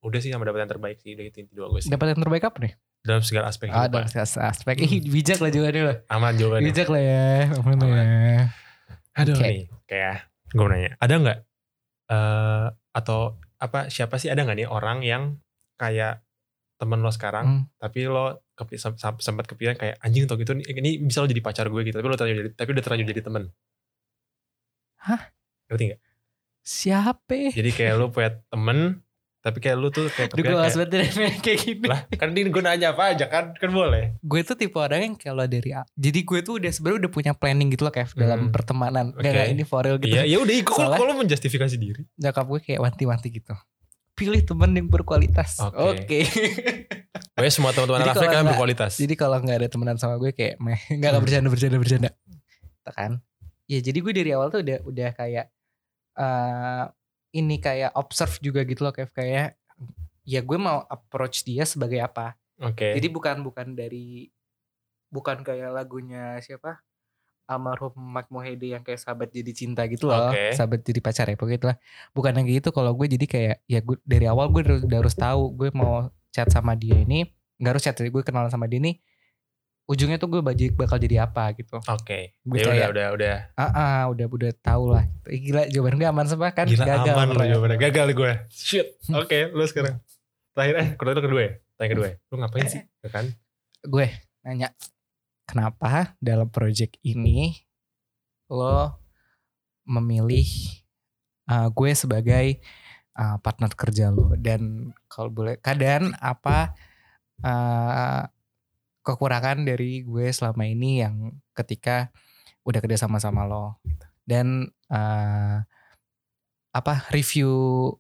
udah sih sama dapat yang terbaik sih udah itu inti doa gue sih dapat yang terbaik apa nih dalam segala aspek Ah, dalam Pak. aspek Ih, bijak lah jawabannya lo. aman jawabannya Bijak lah ya. Aman lah Aman. ya. aduh Oke. nih kayak gue nanya ada nggak eh atau apa siapa sih ada nggak nih orang yang kayak temen lo sekarang Hmm. tapi lo sem- sempat kepikiran kayak anjing tau gitu ini bisa lo jadi pacar gue gitu tapi lo terlanjur jadi tapi udah terlanjur jadi temen Hah? ngerti nggak Siapa? jadi kayak lo punya temen tapi kayak lo tuh kayak Duh gue kayak, dengan (laughs) kayak gini. lah kan ini gue nanya apa aja kan kan boleh Gue tuh tipe orang yang kalau dari jadi gue tuh udah sebenarnya udah punya planning gitu loh dalam Hmm. pertemanan. Gak, Oke. gak, ini for real gitu. iya ya udah ikut kalau lo menjustifikasi diri Nyokap gue kayak wanti-wanti gitu. Pilih temen yang berkualitas. Oke. Oke. (laughs) Pokoknya semua teman-teman kalian nggak- berkualitas jadi kalau nggak ada temenan sama gue kayak meh (laughs) nggak Hmm. bercanda bercanda bercanda. Gitu kan? Ya jadi gue dari awal tuh udah udah kayak eh ini kayak observe juga gitu loh Kev kayak ya gue mau approach dia sebagai apa. oke Jadi bukan bukan dari bukan kayak lagunya siapa? Almarhum Mike Mohede yang kayak sahabat jadi cinta gitu loh. Oke. Sahabat jadi pacar ya pokoknya itulah. Bukan yang gitu kalau gue jadi kayak ya gue dari awal gue udah, udah harus tahu gue mau chat sama dia ini nggak harus chat gue kenalan sama dia ini ujungnya tuh gue baju bakal jadi apa gitu. oke Gue ya udah udah udah ah ah, udah udah tahu lah. Ih, Gila jawaban gue aman semua kan gila gagal. aman lo ternyata. jawabannya gagal gue shit (laughs) oke lo sekarang terakhir eh kedua itu kedua ya tanya kedua ya lo ngapain sih kan gue nanya kenapa dalam project ini lo memilih uh, gue sebagai uh, partner kerja lo dan kalau boleh kadang apa uh, kekurangan dari gue selama ini yang ketika udah kerja sama sama lo dan uh, apa review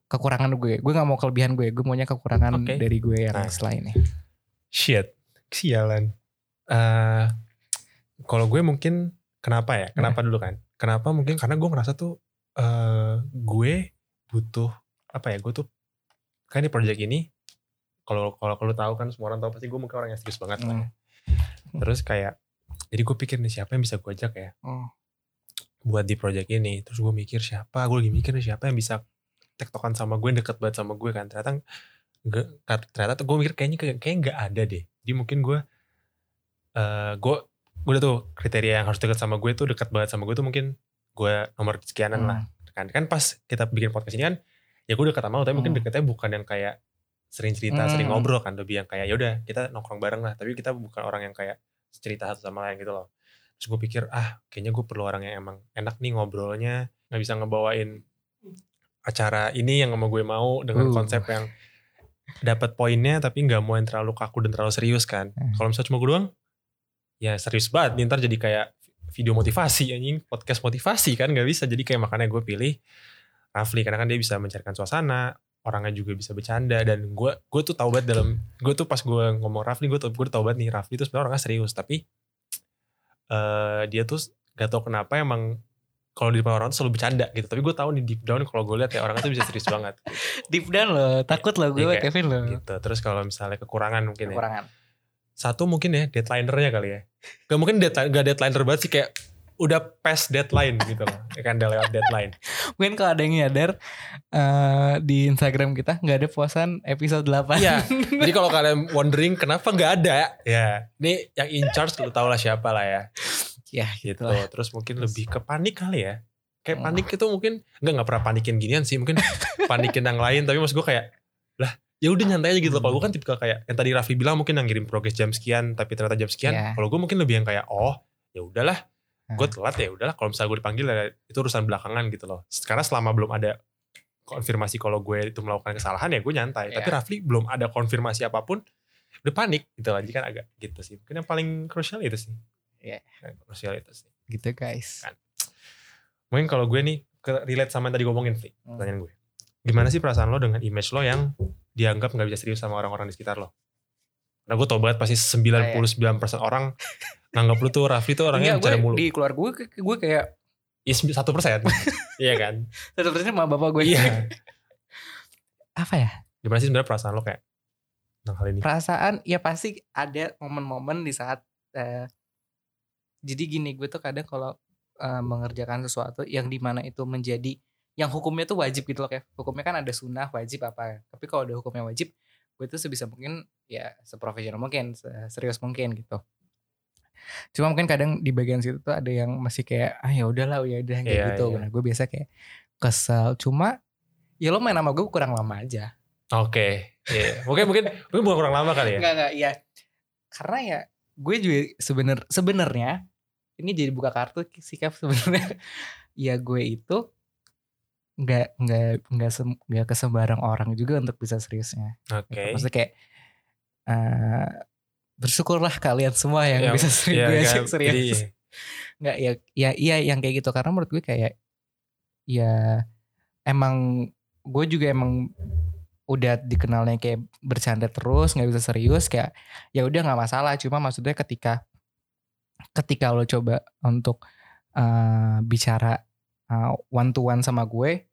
kekurangan gue gue nggak mau kelebihan gue gue maunya kekurangan Oke. dari gue yang Nah. setelah ini Shit, sialan. Eh kalau gue mungkin kenapa ya? Kenapa dulu kan? Kenapa mungkin karena gue ngerasa tuh eh gue butuh apa ya? Gue tuh kan di project ini kalau kalau kalau tahu kan semua orang tahu pasti gue mungkin orang yang serius banget lah. Hmm. Terus kayak jadi gue pikir nih siapa yang bisa gue ajak ya Hmm. buat di project ini. Terus gue mikir siapa? Gue lagi mikir nih siapa yang bisa tektokan sama gue deket banget sama gue kan. Ternyata nggak ternyata tuh gue mikir kayaknya kayak kayak nggak ada deh. Jadi mungkin gue eh gue gue udah tuh kriteria yang harus deket sama gue tuh dekat banget sama gue tuh mungkin gue nomor sekianan lah Hmm. kan kan pas kita bikin podcast ini kan ya gue dekat sama lo tapi mungkin Hmm. deketnya bukan yang kayak sering cerita Hmm. sering ngobrol kan lebih yang kayak ya udah kita nongkrong bareng lah tapi kita bukan orang yang kayak cerita satu sama lain gitu loh terus gue pikir ah kayaknya gue perlu orang yang emang enak nih ngobrolnya nggak bisa ngebawain acara ini yang sama gue mau dengan Uh. konsep yang dapat poinnya tapi nggak mau yang terlalu kaku dan terlalu serius kan Hmm. kalau misalnya cuma gue doang ya serius banget. Nih, ntar jadi kayak video motivasi anjing. Podcast motivasi kan nggak bisa. Jadi kayak makanya gue pilih Rafli. Karena kan dia bisa mencairkan suasana orangnya juga bisa bercanda. Dan gue gue tuh tahu banget dalam gue tuh pas gue ngomong Rafli gue tuh gue tahu banget nih Rafli tuh sebenarnya orangnya serius. Tapi eh dia tuh gak tau kenapa emang kalau di depan orang tuh selalu bercanda gitu. Tapi gue tahu nih deep down kalau gue lihat ya orangnya tuh bisa serius banget. (laughs) Deep down loh, takut loh gue kayak Kevin loh. gitu. Terus kalau misalnya kekurangan mungkin ya. Kekurangan. Satu mungkin ya deadlinernya kali ya gak mungkin deadline gak deadliner banget sih kayak udah past deadline gitu loh ya kan udah lewat deadline (laughs) Mungkin kalau ada yang nyadar eh, di Instagram kita nggak ada puasan episode 8. Iya. (laughs) Jadi kalau kalian wondering kenapa nggak ada, ya ini yang in charge lu tau lah siapa lah ya. Ya, Gitu. lah. Terus mungkin lebih ke panik kali ya. Kayak Hmm. panik itu mungkin nggak nggak pernah panikin ginian sih, mungkin panikin yang lain. Tapi maksud gue kayak ya udah nyantai aja gitu. loh. Kalau gue kan tipikal kayak yang tadi Raffi bilang mungkin yang ngirim progres jam sekian, tapi ternyata jam sekian. Iya. Kalau gue mungkin lebih yang kayak oh ya udahlah, gue Hmm. telat ya udahlah. Kalau misalnya gue dipanggil ya itu urusan belakangan gitu loh. Karena selama belum ada konfirmasi kalau gue itu melakukan kesalahan ya gue nyantai. Tapi Iya. Rafli belum ada konfirmasi apa pun, udah panik gitu. Jadi kan agak gitu sih. Mungkin yang paling krusial itu sih. Iya. Yang krusial itu sih. Gitu guys. Kan. Mungkin kalau gue nih relate sama yang tadi gue ngomongin, Fli. Hmm. Pertanyaan gue. Gimana sih perasaan lo dengan image lo yang dianggap nggak bisa serius sama orang-orang di sekitar lo? Nah gue tau banget pasti 99% orang nganggap lu tuh Rafli tuh orangnya Enggak, bicara mulu. di keluar gue gue kayak Iya satu persen, (laughs) iya kan? satu persen sama bapak gue. Iya. Apa ya? Gimana sih sebenarnya perasaan lo kayak tentang hal ini? Perasaan ya pasti ada momen-momen di saat eh, jadi gini gue tuh kadang kalau eh, mengerjakan sesuatu yang di mana itu menjadi yang hukumnya tuh wajib gitu loh kayak hukumnya kan ada sunnah wajib apa tapi kalau ada hukumnya wajib gue tuh sebisa mungkin ya seprofesional mungkin se- serius mungkin gitu cuma mungkin kadang di bagian situ tuh ada yang masih kayak ah ya udahlah ya udah kayak Iya, gitu iya. nah gue biasa kayak kesel cuma ya lo main sama gue kurang lama aja Oke, iya. Mungkin mungkin mungkin bukan kurang lama kali ya. Enggak enggak iya. Karena ya gue juga sebener sebenarnya ini jadi buka kartu sikap sebenarnya. (laughs) ya gue itu nggak nggak nggak sem, nggak ke sembarang orang juga untuk bisa seriusnya. Oke. Maksudnya kayak eh bersyukurlah kalian semua yang, Yang- bisa serius, Iya, gue kan, ajak serius. jadi, Nggak ya ya iya yang kayak gitu karena menurut gue kayak ya emang gue juga emang udah dikenalnya kayak bercanda terus nggak bisa serius kayak ya udah nggak masalah cuma maksudnya ketika ketika lo coba untuk eh, bicara one to one sama gue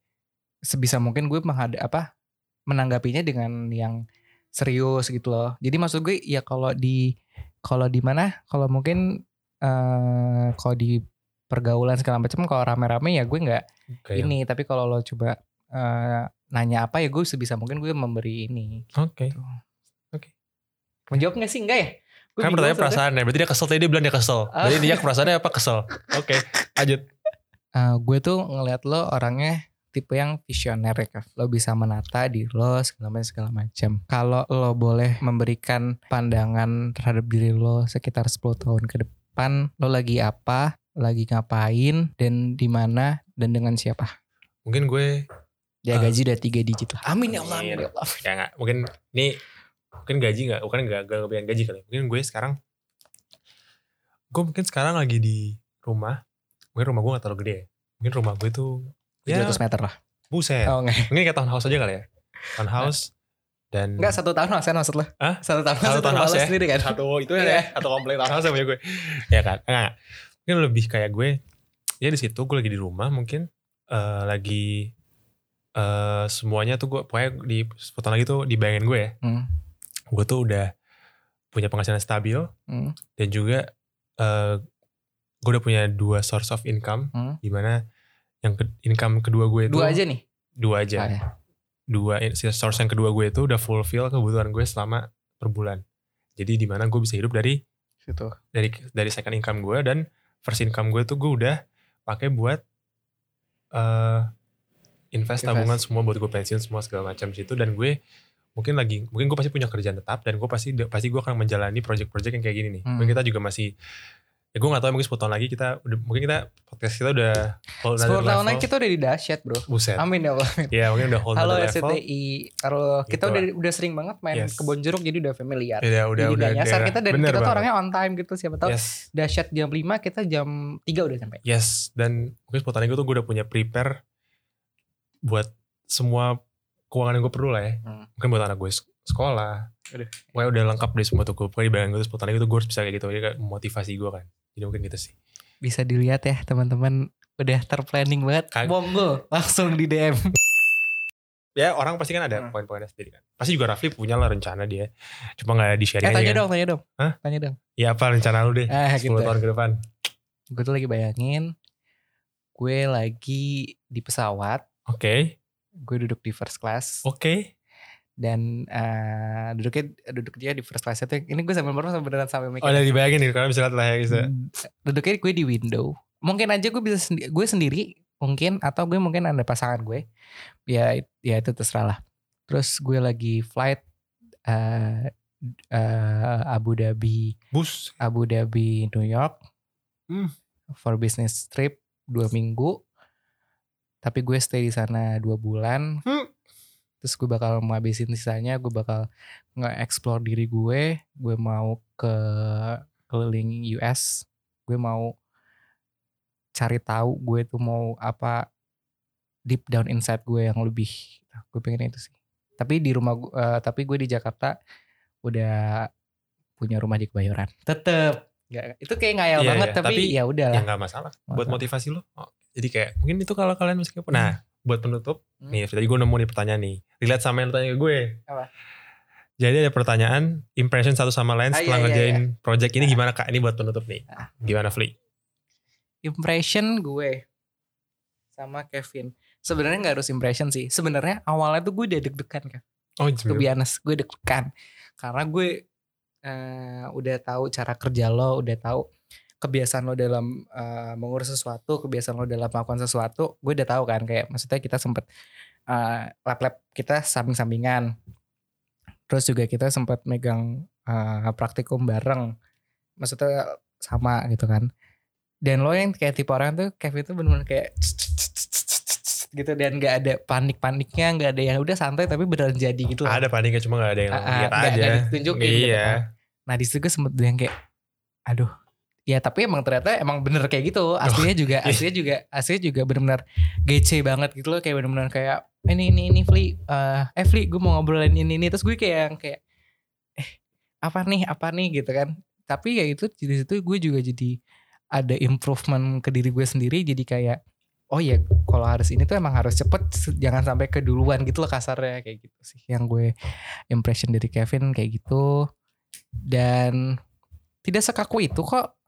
sebisa mungkin gue menghadap apa menanggapinya dengan yang serius gitu loh jadi maksud gue ya kalau di kalau di mana kalau mungkin eh kalau di pergaulan segala macam kalau rame-rame ya gue nggak Oke. ini tapi kalau lo coba eh, nanya apa ya gue sebisa mungkin gue memberi ini Oke. menjawab nggak sih enggak ya Gue Kan bingung pertanyaan sebenarnya. perasaan ya. Berarti dia kesel tadi dia bilang dia kesel. Ah. Berarti dia perasaannya apa kesel. Oke. Lanjut. (laughs) Eh, gue tuh ngeliat lo orangnya tipe yang visioner ya. Lo bisa menata di lo segala macam segala macam. Kalau lo boleh memberikan pandangan terhadap diri lo sekitar 10 tahun ke depan, lo lagi apa, lagi ngapain, dan di mana, dan dengan siapa? Mungkin gue Ya Ah. gaji udah tiga digit lah. Amin ya Allah, Amin. ya Allah. ya nggak mungkin ini mungkin gaji nggak bukan nggak gak ngebayang gaji kali mungkin gue sekarang gue mungkin sekarang lagi di rumah mungkin rumah gue gak terlalu gede ya mungkin rumah gue tuh ya 700 meter lah. buset Oh enggak. mungkin kayak townhouse aja kali ya townhouse dan Enggak satu tahun lah maksud lo. Hah? Satu tahun Satu townhouse ya? sendiri kan. satu itu Iya. ya satu komplek townhouse punya gue ya kan enggak mungkin lebih kayak gue ya di situ gue lagi di rumah mungkin eh, lagi eh semuanya tuh gue pokoknya di foto lagi tuh dibayangin gue ya Hmm. gue tuh udah punya penghasilan stabil Hmm. dan juga eh gue udah punya dua source of income Hmm. di mana yang ke- income kedua gue itu Dua aja nih. dua aja Ah, ya. dua in- source yang kedua gue itu udah fulfill kebutuhan gue selama per bulan jadi di mana gue bisa hidup dari Situ. dari dari second income gue dan first income gue tuh gue udah pakai buat eh invest Invest. tabungan semua buat gue pensiun semua segala macam situ dan gue mungkin lagi mungkin gue pasti punya kerjaan tetap dan gue pasti pasti gue akan menjalani project-project yang kayak gini nih Hmm. mungkin kita juga masih ya gue gak tahu mungkin 10 tahun lagi kita udah mungkin kita podcast kita udah hold 10 another tahun level lagi kita udah di dahsyat bro. buset Amin ya Allah. ya mungkin udah hold Halo SCTI. Kalau kita Gitu udah udah sering banget main Yes. kebon jeruk jadi udah familiar. ya udah jadi udah udah nyasar kita dan bener kita tuh orangnya on time gitu siapa tahu yes dahsyat jam 5 kita jam 3 udah sampai. Yes, dan mungkin 10 tahun lagi tuh gue udah punya prepare buat semua keuangan yang gue perlu lah ya. Hmm. Mungkin buat anak gue sek- sekolah. Aduh. Pokoknya udah lengkap deh semua tuh gue. Pokoknya di bayangan gue tuh 10 tahun lagi tuh gue harus bisa kayak gitu. Jadi kayak motivasi gue kan. Jadi mungkin gitu sih. Bisa dilihat ya teman-teman udah terplanning banget. Kag- Monggo langsung di DM. (laughs) Ya orang pasti kan ada Hmm. poin-poinnya sendiri kan. Pasti juga Rafli punya lah rencana dia. Cuma gak di Eh sharing tanya aja kan. dong, tanya dong. Hah? Tanya dong. Ya apa rencana lu deh? Ah 10 gitu. tahun ke depan. Gue tuh lagi bayangin gue lagi di pesawat, Oke. gue duduk di first class Oke. Dan eh, duduknya duduk dia di first class itu ini gue sambil baru beneran sambil mikir Oh udah dibayangin nih. Bisa lihat lah ya bisa. Hmm, duduknya gue di window mungkin aja gue bisa sendi- gue sendiri mungkin atau gue mungkin ada pasangan gue ya ya itu terserah lah terus gue lagi flight eh eh, Abu Dhabi Bus. Abu Dhabi New York Hmm. for business trip dua minggu tapi gue stay di sana dua bulan Hmm. Terus gue bakal menghabisin sisanya gue bakal nge-explore diri gue gue mau ke keliling US gue mau cari tahu gue tuh mau apa deep down inside gue yang lebih gue pengen itu sih tapi di rumah gue eh, tapi gue di Jakarta udah punya rumah di Kebayoran tetep Nggak- itu kayak ngayal Iya, banget iya. tapi, Tapi ya udah Ya lah gak masalah. Buat Masalah. motivasi lu. Oh, jadi kayak mungkin itu kalau kalian masih kepo. Nah buat penutup. Hmm. Nih tadi gue nemu nih pertanyaan nih. Relate sama yang tanya ke gue. Apa? Jadi ada pertanyaan impression satu sama lain Ah, setelah iya, iya, ngerjain project ini Ah. gimana kak? Ini buat penutup nih. Ah. Gimana Fli? impression gue sama Kevin sebenarnya nggak harus impression sih sebenarnya awalnya tuh gue udah deg-degan kan Oh honest gue deg-degan karena gue eh, udah tahu cara kerja lo udah tahu kebiasaan lo dalam eh, mengurus sesuatu kebiasaan lo dalam melakukan sesuatu gue udah tahu kan kayak maksudnya kita sempet eh, lab-lab kita samping-sampingan terus juga kita sempat megang eh, praktikum bareng maksudnya sama gitu kan dan lo yang kayak tipe orang tuh Kevin tuh bener-bener kayak gitu dan gak ada panik-paniknya nggak ada yang udah santai tapi beneran jadi gitu loh. Ada paniknya cuma gak ada yang ah, lihat nggak- aja. nggak ditunjukin gitu Iya. kan. Nah di situ gue sempet yang kayak, aduh, ya tapi emang ternyata emang bener kayak gitu. Aslinya juga, iya. aslinya juga, aslinya juga bener-bener gece banget gitu loh. Kayak bener-bener kayak ini ini ini Fli, eh eh Fli, gue mau ngobrolin ini ini. Terus gue kayak yang kayak, eh apa nih apa nih gitu kan. Tapi ya itu di situ gue juga jadi ada improvement ke diri gue sendiri. Jadi kayak, oh ya kalau harus ini tuh emang harus cepet, jangan sampai keduluan gitu loh kasarnya kayak gitu sih. Yang gue impression dari Kevin kayak gitu dan tidak sekaku itu kok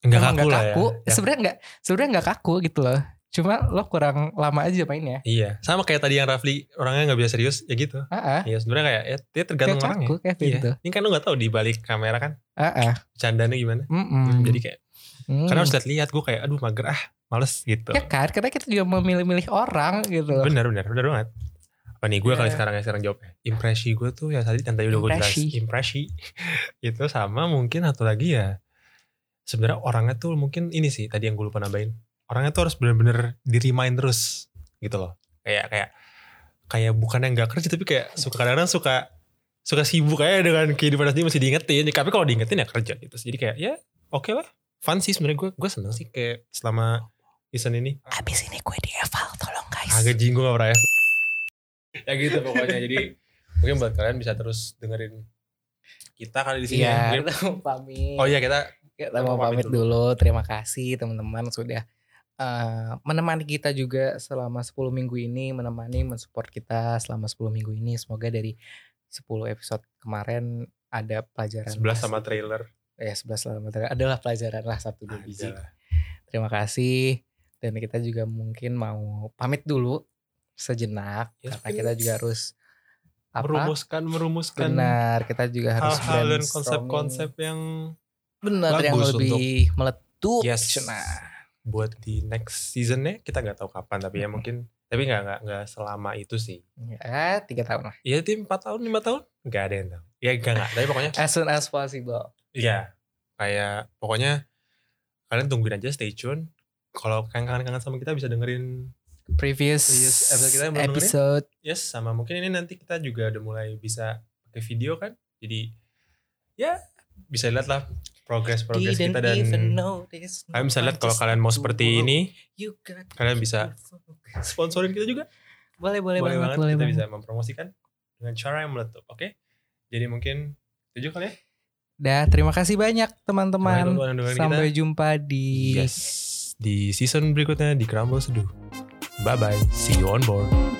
Enggak Emang kaku nggak lah ya. kaku ya. sebenarnya nggak sebenarnya nggak kaku gitu loh cuma lo kurang lama aja mainnya Iya. Sama kayak tadi yang Rafli orangnya gak bisa serius ya gitu. ah Iya sebenarnya kayak ya, dia tergantung Kayak orangnya. kaku Kevin Iya. tuh Ini kan lu gak tahu di balik kamera kan. ah Candanya gimana. Mm-mm. Hmm, Jadi kayak Hmm. karena harus lihat-lihat gue kayak aduh mager ah males gitu. ya kan karena kita juga memilih-milih orang gitu Bener bener bener banget. Apa nih gue kali Iya. sekarang ya sekarang jawabnya. Impresi gue tuh ya tadi yang tadi udah gue jelas. Impresi. (laughs) Itu sama mungkin satu lagi ya. Sebenarnya orangnya tuh mungkin ini sih tadi yang gue lupa nambahin. Orangnya tuh harus bener-bener di remind terus gitu loh. Kayak kayak kayak bukan yang gak kerja tapi kayak suka kadang-kadang suka suka sibuk aja dengan kehidupan sendiri masih diingetin. Tapi kalau diingetin ya kerja gitu. Jadi kayak ya oke lah. Fun sih sebenarnya gue gue seneng sih kayak selama season ini. abis ini gue di eval tolong guys Agak jinggung gak pernah ya. gitu pokoknya. Jadi mungkin buat kalian bisa terus dengerin kita kali di sini. Iya, ya. Kita mau pamit. Oh iya kita kita mau pamit pamit dulu. Terima kasih teman-teman sudah eh, menemani kita juga selama 10 minggu ini, menemani mensupport kita selama 10 minggu ini. Semoga dari 10 episode kemarin ada pelajaran 11 sama pasti. trailer. ya 11 selama trailer adalah pelajaran lah satu dua biji. Terima kasih dan kita juga mungkin mau pamit dulu sejenak Yes, karena kita juga harus apa? Merumuskan merumuskan Benar, kita juga harus hal-hal dan konsep-konsep yang Bener yang lebih meletup. Yes. Buat di next seasonnya kita nggak tahu kapan tapi ya mungkin tapi nggak nggak nggak selama itu sih Ya, tiga tahun lah. Iya tim 4 tahun 5 tahun nggak ada yang tahu ya enggak nggak tapi pokoknya As soon as possible. Iya, kayak pokoknya kalian tungguin aja stay tune. Kalau kalian kangen-kangen sama kita bisa dengerin Previous, Previous episode kita episode. yes sama mungkin ini nanti kita juga udah mulai bisa pakai video kan. Jadi ya bisa lihat lah progress progress Didn't kita dan kalian bisa lihat kalau kalian mau seperti ini kalian bisa sponsorin kita juga. Boleh, boleh, Boleh banget, banget boleh kita banget. bisa mempromosikan dengan cara yang meletup. Oke. Jadi mungkin setuju kali ya? Dah, terima kasih banyak teman-teman. Sampai kita. jumpa di Yes. Di season berikutnya di Crumble Seduh. Bye bye. See you on board.